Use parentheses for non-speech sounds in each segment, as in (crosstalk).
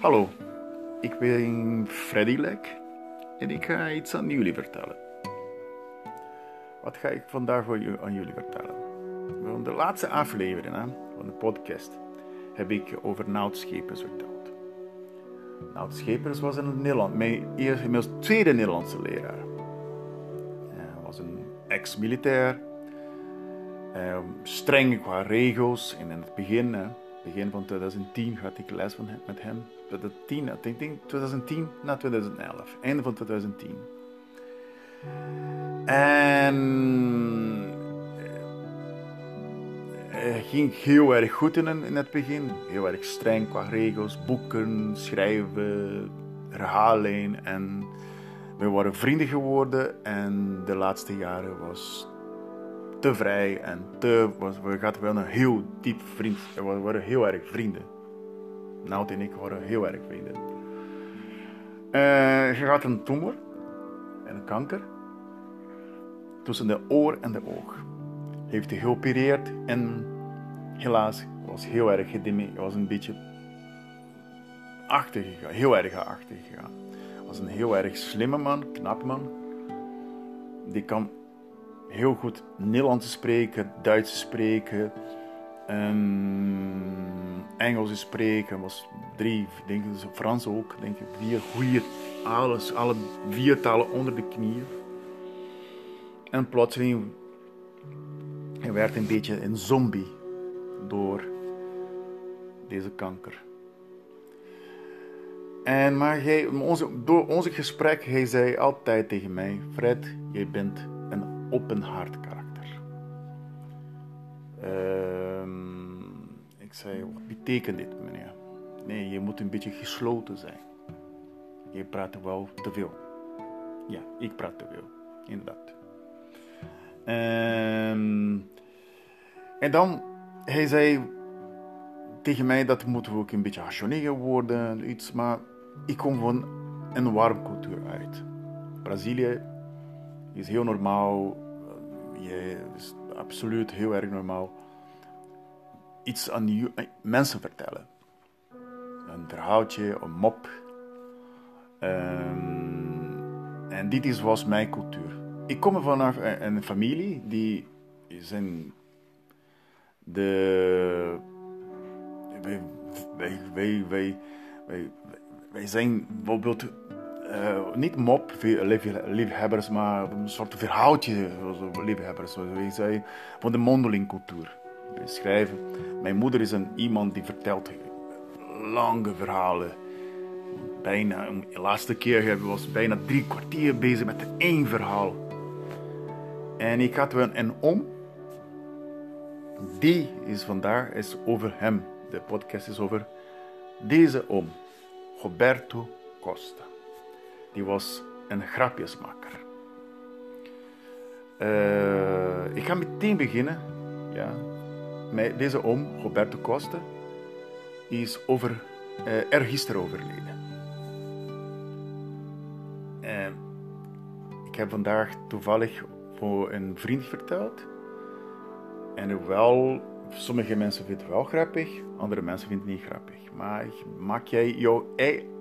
Hallo, ik ben Freddy Lek en ik ga iets aan jullie vertellen. Wat ga ik vandaag aan jullie vertellen? Van de laatste aflevering van de podcast heb ik over Nout Schepers verteld. Nout Schepers was in Nederland mijn, eerste, mijn tweede Nederlandse leraar. Hij was een ex-militair, ehm, streng qua regels en in het begin begin van 2010 had ik les van met hem. 2010, ik denk 2010 na 2011, einde van 2010. En eh, hij ging heel erg goed in, het begin. Heel erg streng qua regels, boeken, schrijven, herhaling. En we waren vrienden geworden. En de laatste jaren was te vrij en te, we hadden wel een heel diep vriend. We waren heel erg vrienden. Nout en ik waren heel erg vrienden. Uh, had een tumor en een kanker tussen de oor en de oog. Heeft hij geopereerd en helaas was heel erg gedimmeerd. was een beetje achter gegaan, heel erg achter gegaan. Was een heel erg slimme man, knap man. Die kan heel goed Nederlands spreken, Duits spreken, um, Engels spreken. Was drie, denk ik, Frans ook, denk ik, vier goede, alles, alle vier talen onder de knieën. En plotseling hij een beetje een zombie door deze kanker. En maar hij, onze, door onze gesprek, hij zei altijd tegen mij: Fred, jij bent open hart karakter. Ehm, ik zei, wat betekent dit meneer? Nee, je moet een beetje gesloten zijn. Je praat wel te veel. Ja, ik praat te veel, inderdaad. Um, en dan, hij zei tegen mij dat moeten we ook een beetje passioneel worden, iets, maar ik kom van een warm cultuur uit. Brazilië is heel normaal. Je is absoluut heel erg normaal. Iets aan die mensen vertellen. Een verhaaltje, een mop. Um, en dit is, was mijn cultuur. Ik kom vanaf een familie die zijn de wij, wij, wij, wij, wij, wij zijn bijvoorbeeld uh, niet mop liefhebbers, maar een soort verhaaltje liefhebbers. Je zei, van de mondelingcultuur. Schrijven. Mijn moeder is een iemand die vertelt lange verhalen. Bijna, de laatste keer was bijna drie kwartier bezig met één verhaal. En ik had wel een om. Die is vandaag is over hem. De podcast is over deze om. Roberto Costa die was een grapjesmaker. Uh, ik ga meteen beginnen. Ja, deze oom, Roberto Costa, is over, uh, er gisteren overleden. Uh, ik heb vandaag toevallig voor een vriend verteld. En wel, sommige mensen vinden het wel grappig, andere mensen vinden het niet grappig. Maar maak jij jouw,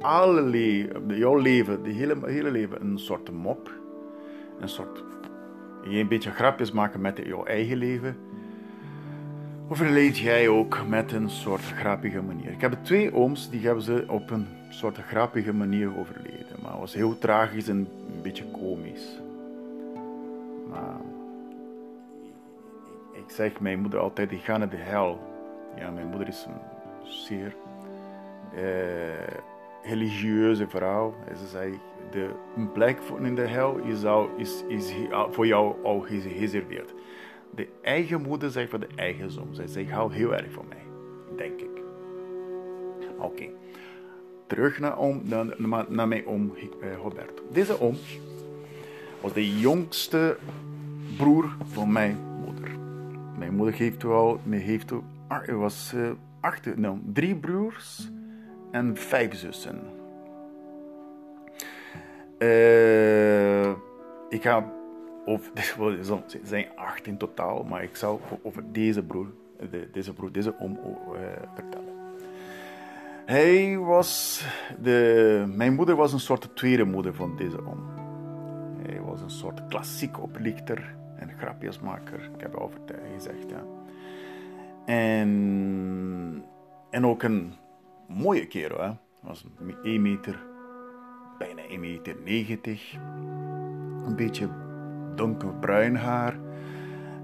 alle leven, jouw leven, de hele, hele leven, een soort mop. Een soort. Je een beetje grapjes maken met jouw eigen leven. Overleed jij ook met een soort grappige manier. Ik heb twee ooms, die hebben ze op een soort grappige manier overleden. Maar het was heel tragisch en een beetje komisch. Maar ik zeg mijn moeder altijd, die gaan naar de hel. Ja, mijn moeder is een zeer eh, religieuze vrouw. Ze zei, de, een plek in de hel is, al, is, is voor jou al gereserveerd. De eigen moeder zegt voor de eigen zoon. Zij zegt, hou heel erg van mij, denk ik. Oké. Terug naar, om, naar, naar mijn oom eh, Roberto. Deze oom was de jongste broer van mijn moeder. Mijn moeder heeft wel, heeft, was uh, acht, nou, drie broers en vijf zussen. Uh, ik ga over, (laughs) er zijn acht in totaal, maar ik zal over deze broer, deze broer, deze oom uh, vertellen. Hij was de, mijn moeder was een soort tweede moeder van deze oom. Hij was een soort klassiek oplichter en grapjesmaker. Ik heb al gezegd, ja. En, en ook een mooie kerel, hè. was 1 meter, bijna 1 meter 90. Een beetje donkerbruin haar.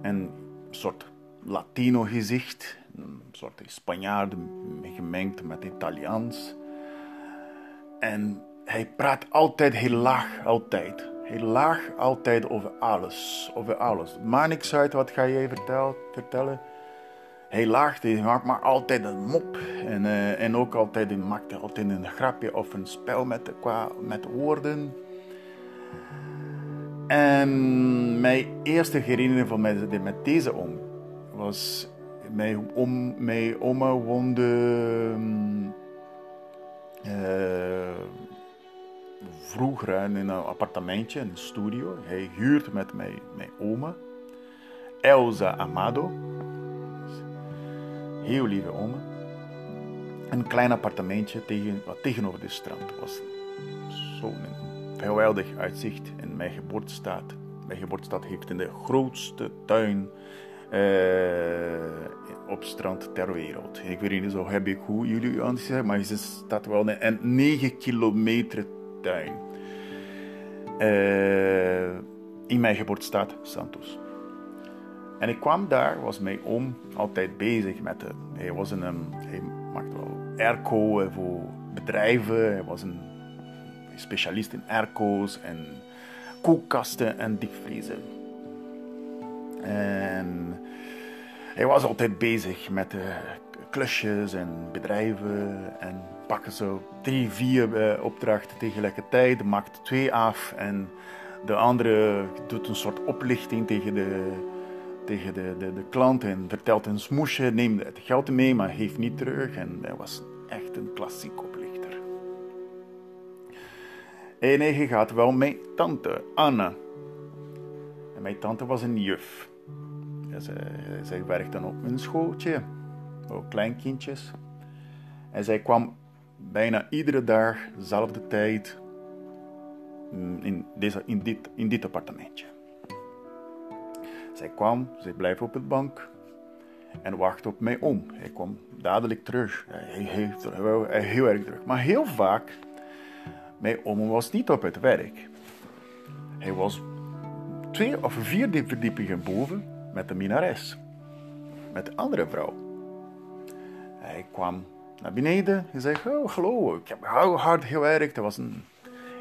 En een soort Latino gezicht. Een soort Spanjaard gemengd met Italiaans. En hij praat altijd heel laag, altijd. Heel laag, altijd over alles. Over alles. Maar niks uit, wat ga jij vertellen? Hij laagt, hij maakt maar altijd een mop. En, uh, en ook altijd, hij maakt altijd een grapje of een spel met, qua, met woorden. En mijn eerste herinnering van met, met deze oom was... Mijn, om, mijn oma woonde... Uh, vroeger in een appartementje, een studio. Hij huurt met mijn, oma. Elsa Amado. Heel lieve oma. Een klein appartementje tegen, tegenover de strand was. Zo'n geweldig uitzicht in mijn geboortestad. Mijn geboortestad heeft in de grootste tuin uh, op strand ter wereld. Ik weet niet zo heb ik hoe jullie aan zeggen, maar het staat wel een 9 kilometer tuin. Uh, in mijn geboortestad Santos. En ik kwam daar, was mijn oom altijd bezig met de. Hij was een, hij maakte wel airco voor bedrijven. Hij was een specialist in airco's en koelkasten en diepvriezen. En hij was altijd bezig met de klusjes en bedrijven en pakken zo drie, vier uh, opdrachten tegelijkertijd, maakt twee af en de andere doet een soort oplichting tegen de, tegen de, de, de klant en vertelt een smoesje, neemt het geld mee, maar geeft niet terug. En hij was echt een klassiek. En hij gaat wel mijn tante, Anne. En mijn tante was een juf. Ja, zij, zij werkte op een schooltje, voor kleinkindjes. En zij kwam bijna iedere dag, dezelfde tijd, mm, in, deze, in, dit, in dit appartementje. Zij kwam, zij bleef op het bank en wachtte op mij om. Hij kwam dadelijk terug. Hij heeft heel erg terug. Maar heel vaak, mijn oom was niet op het werk. Hij was twee of vier verdiepingen boven met de minares. Met de andere vrouw. Hij kwam naar beneden en zei: oh, Hallo, ik heb hard gewerkt. Hij was een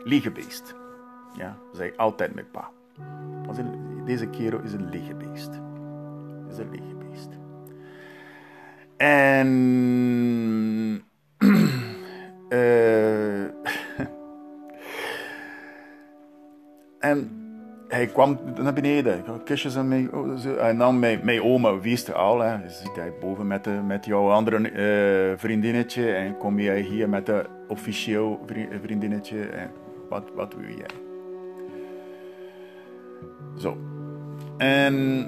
liegebeest. Ja, zei altijd met pa. Deze kerel is een legerbeest. Is een legerbeest. En. Hij kwam naar beneden, kusjes aan mij. En dan mijn, mijn oma wist al, hè, zit hij boven met, de, met jouw andere uh, vriendinnetje en kom jij hier met de officieel vriendinnetje en wat, wat wil jij? Zo. En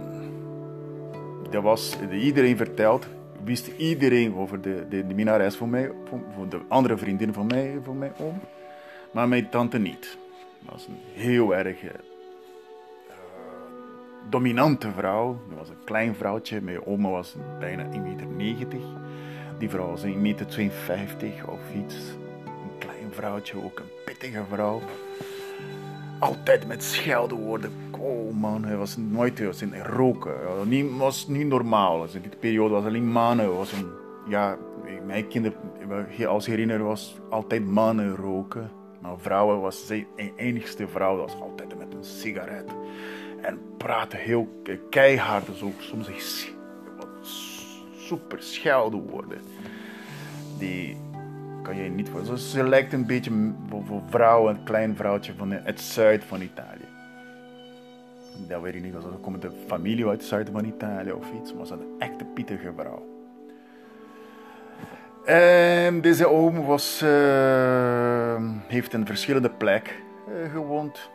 dat was iedereen verteld, wist iedereen over de, de, de minares van mij, voor de andere vriendin van mij, van mij om. Maar mijn tante niet. Dat was een heel erg dominante vrouw. Dat was een klein vrouwtje. Mijn oma was bijna 1,90 meter. Die vrouw was 1,52 meter of iets. Een klein vrouwtje, ook een pittige vrouw. Altijd met scheldwoorden oh man, hij was nooit hij was in roken. Het was niet normaal. Dus in die periode was alleen mannen. Was een, ja, mijn kinderen, als herinner was altijd mannen roken. Maar vrouwen was de enigste vrouw, was altijd met een sigaret. En praatte heel keihard, dus ook soms super scheldwoorden. Die kan je niet voor. Ze lijkt een beetje voor vrouwen, een klein vrouwtje van het zuid van Italië dat weet ik niet, was komt de familie uit het zuiden van Italië of iets, maar ze was een echte pittige vrouw. Deze oom was, uh, heeft een verschillende plek uh, gewoond.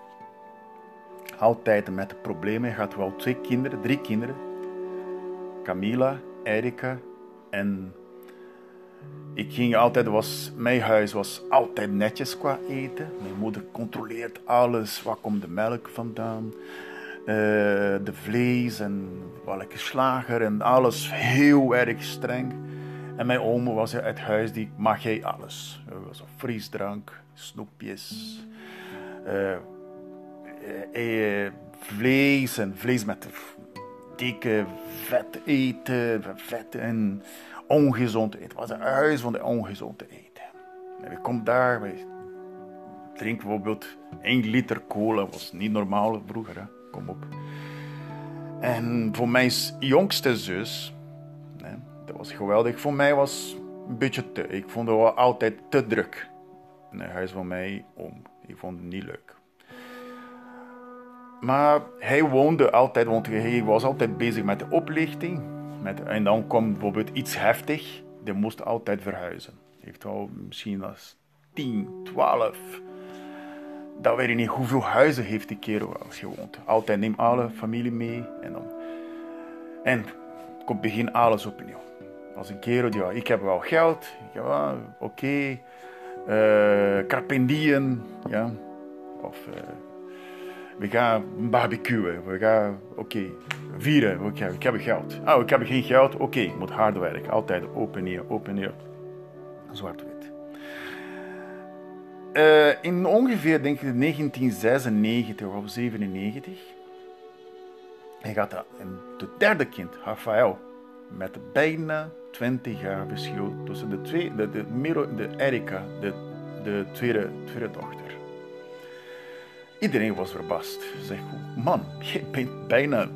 Altijd met problemen. Hij had wel twee kinderen, drie kinderen. Camila, Erika en Ik ging altijd, was, mijn huis was altijd netjes qua eten. Mijn moeder controleert alles. Waar komt de melk vandaan? Uh, de vlees en welke slager en alles heel erg streng. En mijn oma was uit huis, die mag jij alles. Er was frisdrank, snoepjes, uh, uh, vlees en vlees met dikke vet eten, vet en ongezond eten. Het was een huis van de ongezonde eten. En we komen daar, we drinken bijvoorbeeld 1 liter cola, was niet normaal vroeger, hè? kom op. En voor mijn jongste zus, hè, dat was geweldig. Voor mij was een beetje te. Ik vond het altijd te druk. In het huis van mij om. Ik vond het niet leuk. Maar hij woonde altijd, want hij was altijd bezig met de oplichting. Met, en dan kwam bijvoorbeeld iets heftig. Die moest altijd verhuizen. Heeft al misschien als 10, 12. Dat weet ik niet hoeveel huizen heeft die kerel gewoond. Altijd neem alle familie mee. En dan. En komt begin alles opnieuw. Als een kerel, ja, ik heb wel geld. Ja, oké. Okay. Carpendien, ja. Of... Uh, we gaan barbecuen. We gaan, oké, vieren. Okay, ik heb geld. Oh, ik heb geen geld. Oké, ik moet hard werken. Altijd open neer, open neer. Zwart-wit. Uh, in ongeveer, denk ik, 1996 of 97. Hij gaat de derde kind, Rafael, met bijna 20 jaar verschil tussen de twee, de, de, de, de Erika, de, de tweede, tweede dochter. Iedereen was verbaasd. Zeg, man, je bent bijna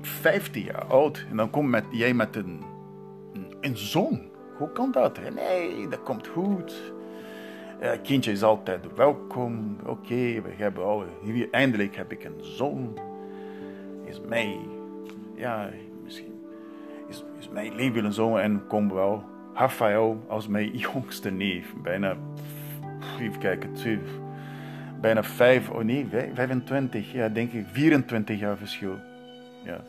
15 jaar oud en dan kom met, jij met een, een, zoon. Hoe kan dat? Nee, dat komt goed. Ja, kindje is altijd welkom. Oké, we hebben al, eindelijk heb ik een zoon. Is mij, ja, misschien is, is mijn leven zoon en kom wel Rafael als mijn (laughs) jongste neef. Bijna, even kijken, twee, bijna 5, oh nee, 25, ja, denk ik 24 jaar verschil. Ja.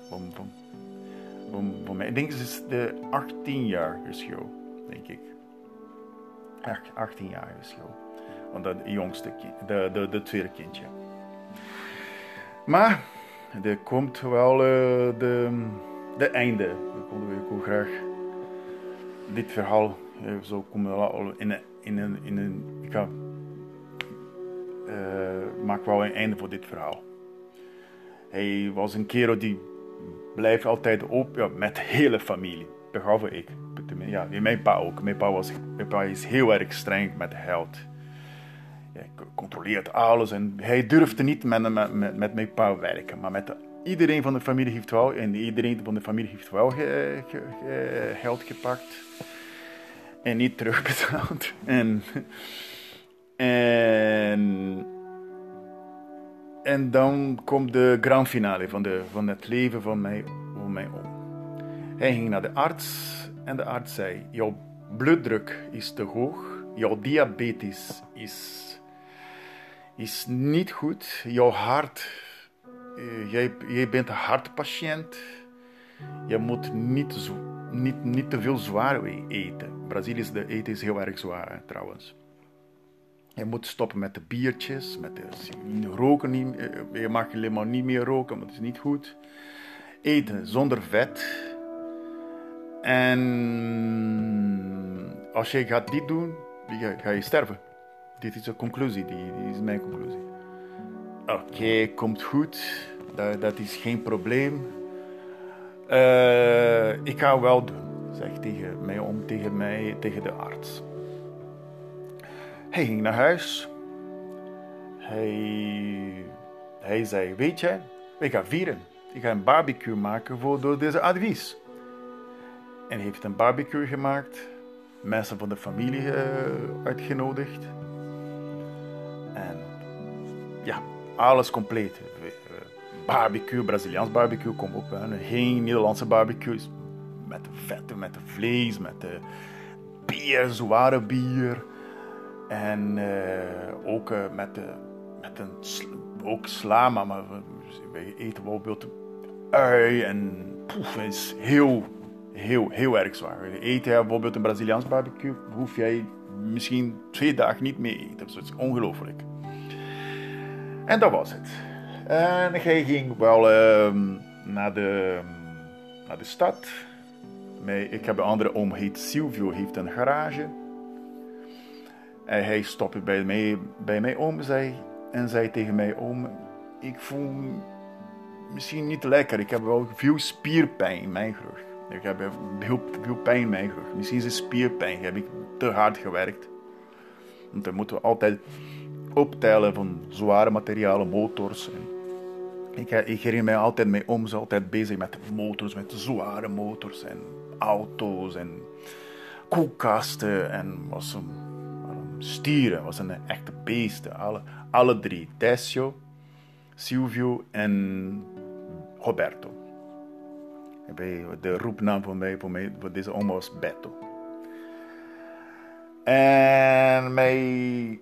Ik denk het is de 18 jaar verschil, denk ik. 18 jaar verschil. Want dat jongste kind, de, de, de tweede kindje. Maar er komt wel uh, de, de einde. Ik wil graag dit verhaal uh, zo komen in een, in een, in een ik maak wel een einde voor dit verhaal. Hij was een kerel die blijft altijd op ja, met de hele familie. Behalve ik. Ja, mijn pa ook. Mijn pa, was, mijn pa is heel erg streng met geld. Hij controleert alles en hij durfde niet met, met, met, met mijn pa werken. Maar met iedereen van de familie heeft wel, en iedereen van de familie heeft wel geld gepakt. En niet terugbetaald. (laughs) En en, en dan komt de grand finale van, de, van het leven van mijn, van mijn oom. Hij ging naar de arts en de arts zei: Jouw bloeddruk is te hoog, jouw diabetes is, is niet goed, jouw hart, uh, jij, jij bent een hartpatiënt, je moet niet, zo, niet, niet te veel zwaar eten. Brazilië eten is heel erg zwaar trouwens. Je moet stoppen met de biertjes, met de roken. Niet, eh, je mag helemaal niet meer roken, want dat is niet goed. Eten zonder vet. En als je gaat dit doen, ga je sterven. Dit is de conclusie, die, is mijn conclusie. Oké, komt goed. Dat, dat, is geen probleem. Uh, ik ga wel doen, zegt tegen mij om, tegen mij, tegen de arts. Hij ging naar huis. Hij, hij zei, weet je, ik ga vieren. Ik ga een barbecue maken voor door deze advies. En hij heeft een barbecue gemaakt. Mensen van de familie uh, uitgenodigd. En ja, alles compleet. Eh, barbecue, Braziliaans barbecue, kom op. Geen Nederlandse barbecues. Met vetten, met vlees, met de bier, zware bier. En uh, ook uh, met, met een ook maar we eten bijvoorbeeld ui en poef is heel, heel, heel erg zwaar. Eet jij bijvoorbeeld een Braziliaans barbecue, hoef jij misschien twee dagen niet mee eten. Dat is ongelooflijk. En dat was het. En hij ging wel ehm, naar, de, naar de stad. Ik heb een andere oom, heet Silvio, heeft een garage. Hij stopte bij mij, bij mij oom zei, en zei tegen mij, oom, ik voel misschien niet lekker. Ik heb wel veel spierpijn in mijn rug. Ik heb heel veel pijn in mijn rug. Misschien is het spierpijn. Heb ik te hard gewerkt. Want dan moeten we altijd optellen van zware materialen, motors. En ik, ik herinner mij altijd mee om, ze altijd bezig met motors, met zware motors en auto's en koelkasten en was een, stieren, was een echte beesten. Alle, alle drie, Tessio, Silvio en Roberto. De roepnaam voor mij, voor, mij, voor deze oma was Beto. En mijn,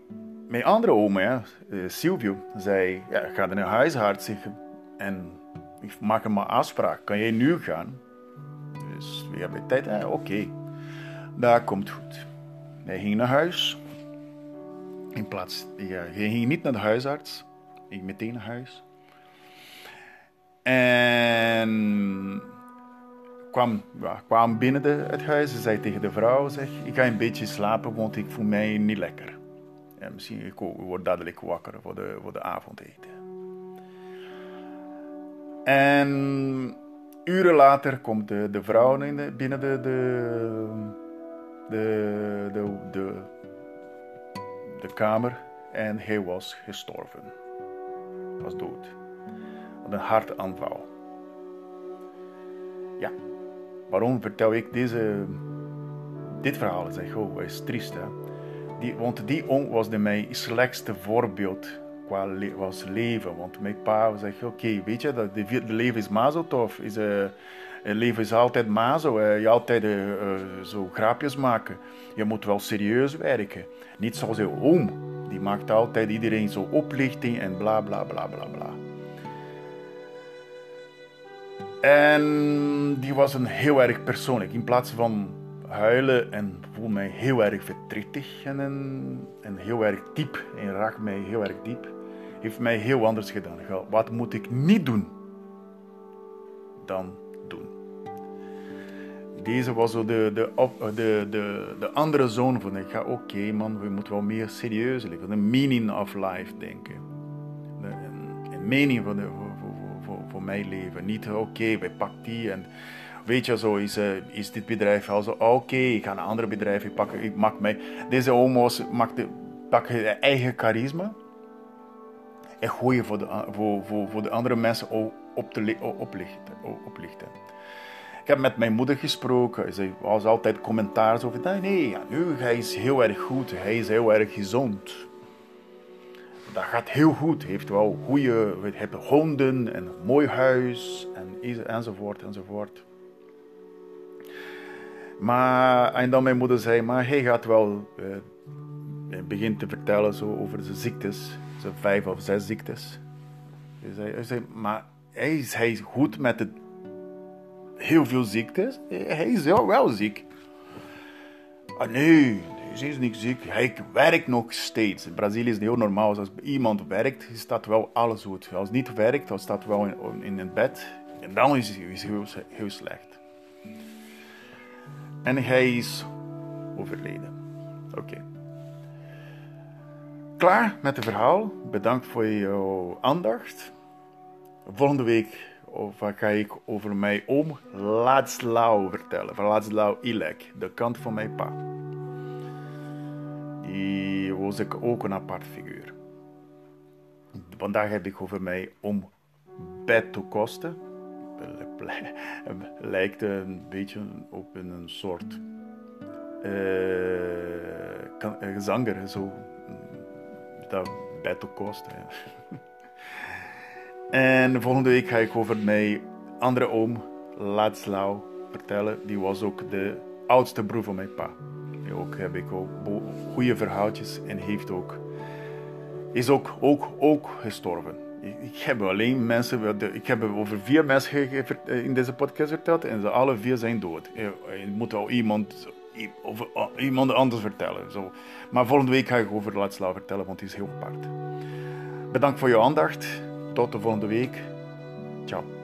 mijn andere ja, eh, Silvio, zei: ja, Ik ga naar huisarts zeggen en ik maak een afspraak. Kan jij nu gaan? Dus we hebben tijd. Eh, Oké, okay. dat komt goed. Hij ging naar huis. In plaats, ja, hij ging niet naar de huisarts. Ik ging meteen naar huis. En kwam, ja, kwam binnen de, het huis en zei tegen de vrouw: zeg, Ik ga een beetje slapen, want ik voel mij niet lekker. En misschien ik word dadelijk wakker voor de, voor de avondeten. En uren later komt de, de vrouw in de, binnen de, de, de, de, de, de kamer en hij was gestorven. Was dood. Had een hartaanval. Ja, waarom vertel ik deze, dit verhaal? Zeg, oh, is triest hè. Die, want die oom was de mijn slechtste voorbeeld qua was leven. Want mijn pa zei, oké, weet je, dat de, leven is maar. Is, uh, leven is altijd maar je altijd uh, zo grapjes maken. Je moet wel serieus werken. Niet zoals je oom. Die maakt altijd iedereen zo oplichting en bla bla bla bla bla. En die was een heel erg persoonlijk. In plaats van huilen en voel mij heel erg verdrietig en, en heel erg diep. En raakt mij heel erg diep. Heeft mij heel anders gedaan. Wat moet ik niet doen dan? Deze was zo de, de, de, de, de andere zoon van ik ga oké man, we moeten wel meer serieus leven. De meaning of life denken. De, een meaning van de, voor mijn leven. Niet oké, okay, wij pakken die en weet je, zo is, uh, is dit bedrijf al zo, oké, ik ga een ander bedrijf, ik pak, ik maak mij, deze homo's pakken pak eigen charisma en gooien voor de, voor, voor, voor de andere mensen op te oplichten, oplichten. Ik heb met mijn moeder gesproken. Ze was altijd commentaar over. Nee, nee, nu, hij is heel erg goed. Hij is heel erg gezond dat gaat heel goed. Heeft wel goede, hebben honden en een mooi huis en, enzovoort enzovoort. Maar, en dan mijn moeder zei, maar hij gaat wel, eh, begint te vertellen zo over zijn ziektes, zijn vijf of zes ziektes. Hij zei, hij zei maar hij is, hij is goed met het, heel veel ziektes. Hij is wel ziek. Ah nee, ze is niet ziek. Hij werkt nog steeds. In Brazilië is het heel normaal. Als iemand werkt, staat wel alles goed. Als niet werkt, dan staat wel in, in het bed. En dan is hij heel, heel slecht. En hij is overleden. Oké. Klaar met het verhaal. Bedankt voor jouw aandacht. Volgende week ga ik over mijn oom Ladzlau vertellen. Van Ladzlau Ilek, de kant van mijn pa die was ik ook een apart figuur. Vandaag heb ik over mij om Beto Costa. (laughs) Lijkt een beetje op een soort uh, zanger, zo. Dat Beto Costa. (laughs) en volgende week ga ik over mijn andere oom, Ladzlau, vertellen. Die was ook de oudste broer van mijn pa ook, heb ik ook goede verhaaltjes en heeft ook, is ook, ook, ook gestorven. Ik heb alleen mensen, ik heb over vier mensen in deze podcast verteld en ze alle vier zijn dood. Je moet al iemand, over, iemand anders vertellen. Zo. Maar volgende week ga ik over Latslav vertellen, want die is heel apart. Bedankt voor je aandacht. Tot de volgende week. Ciao.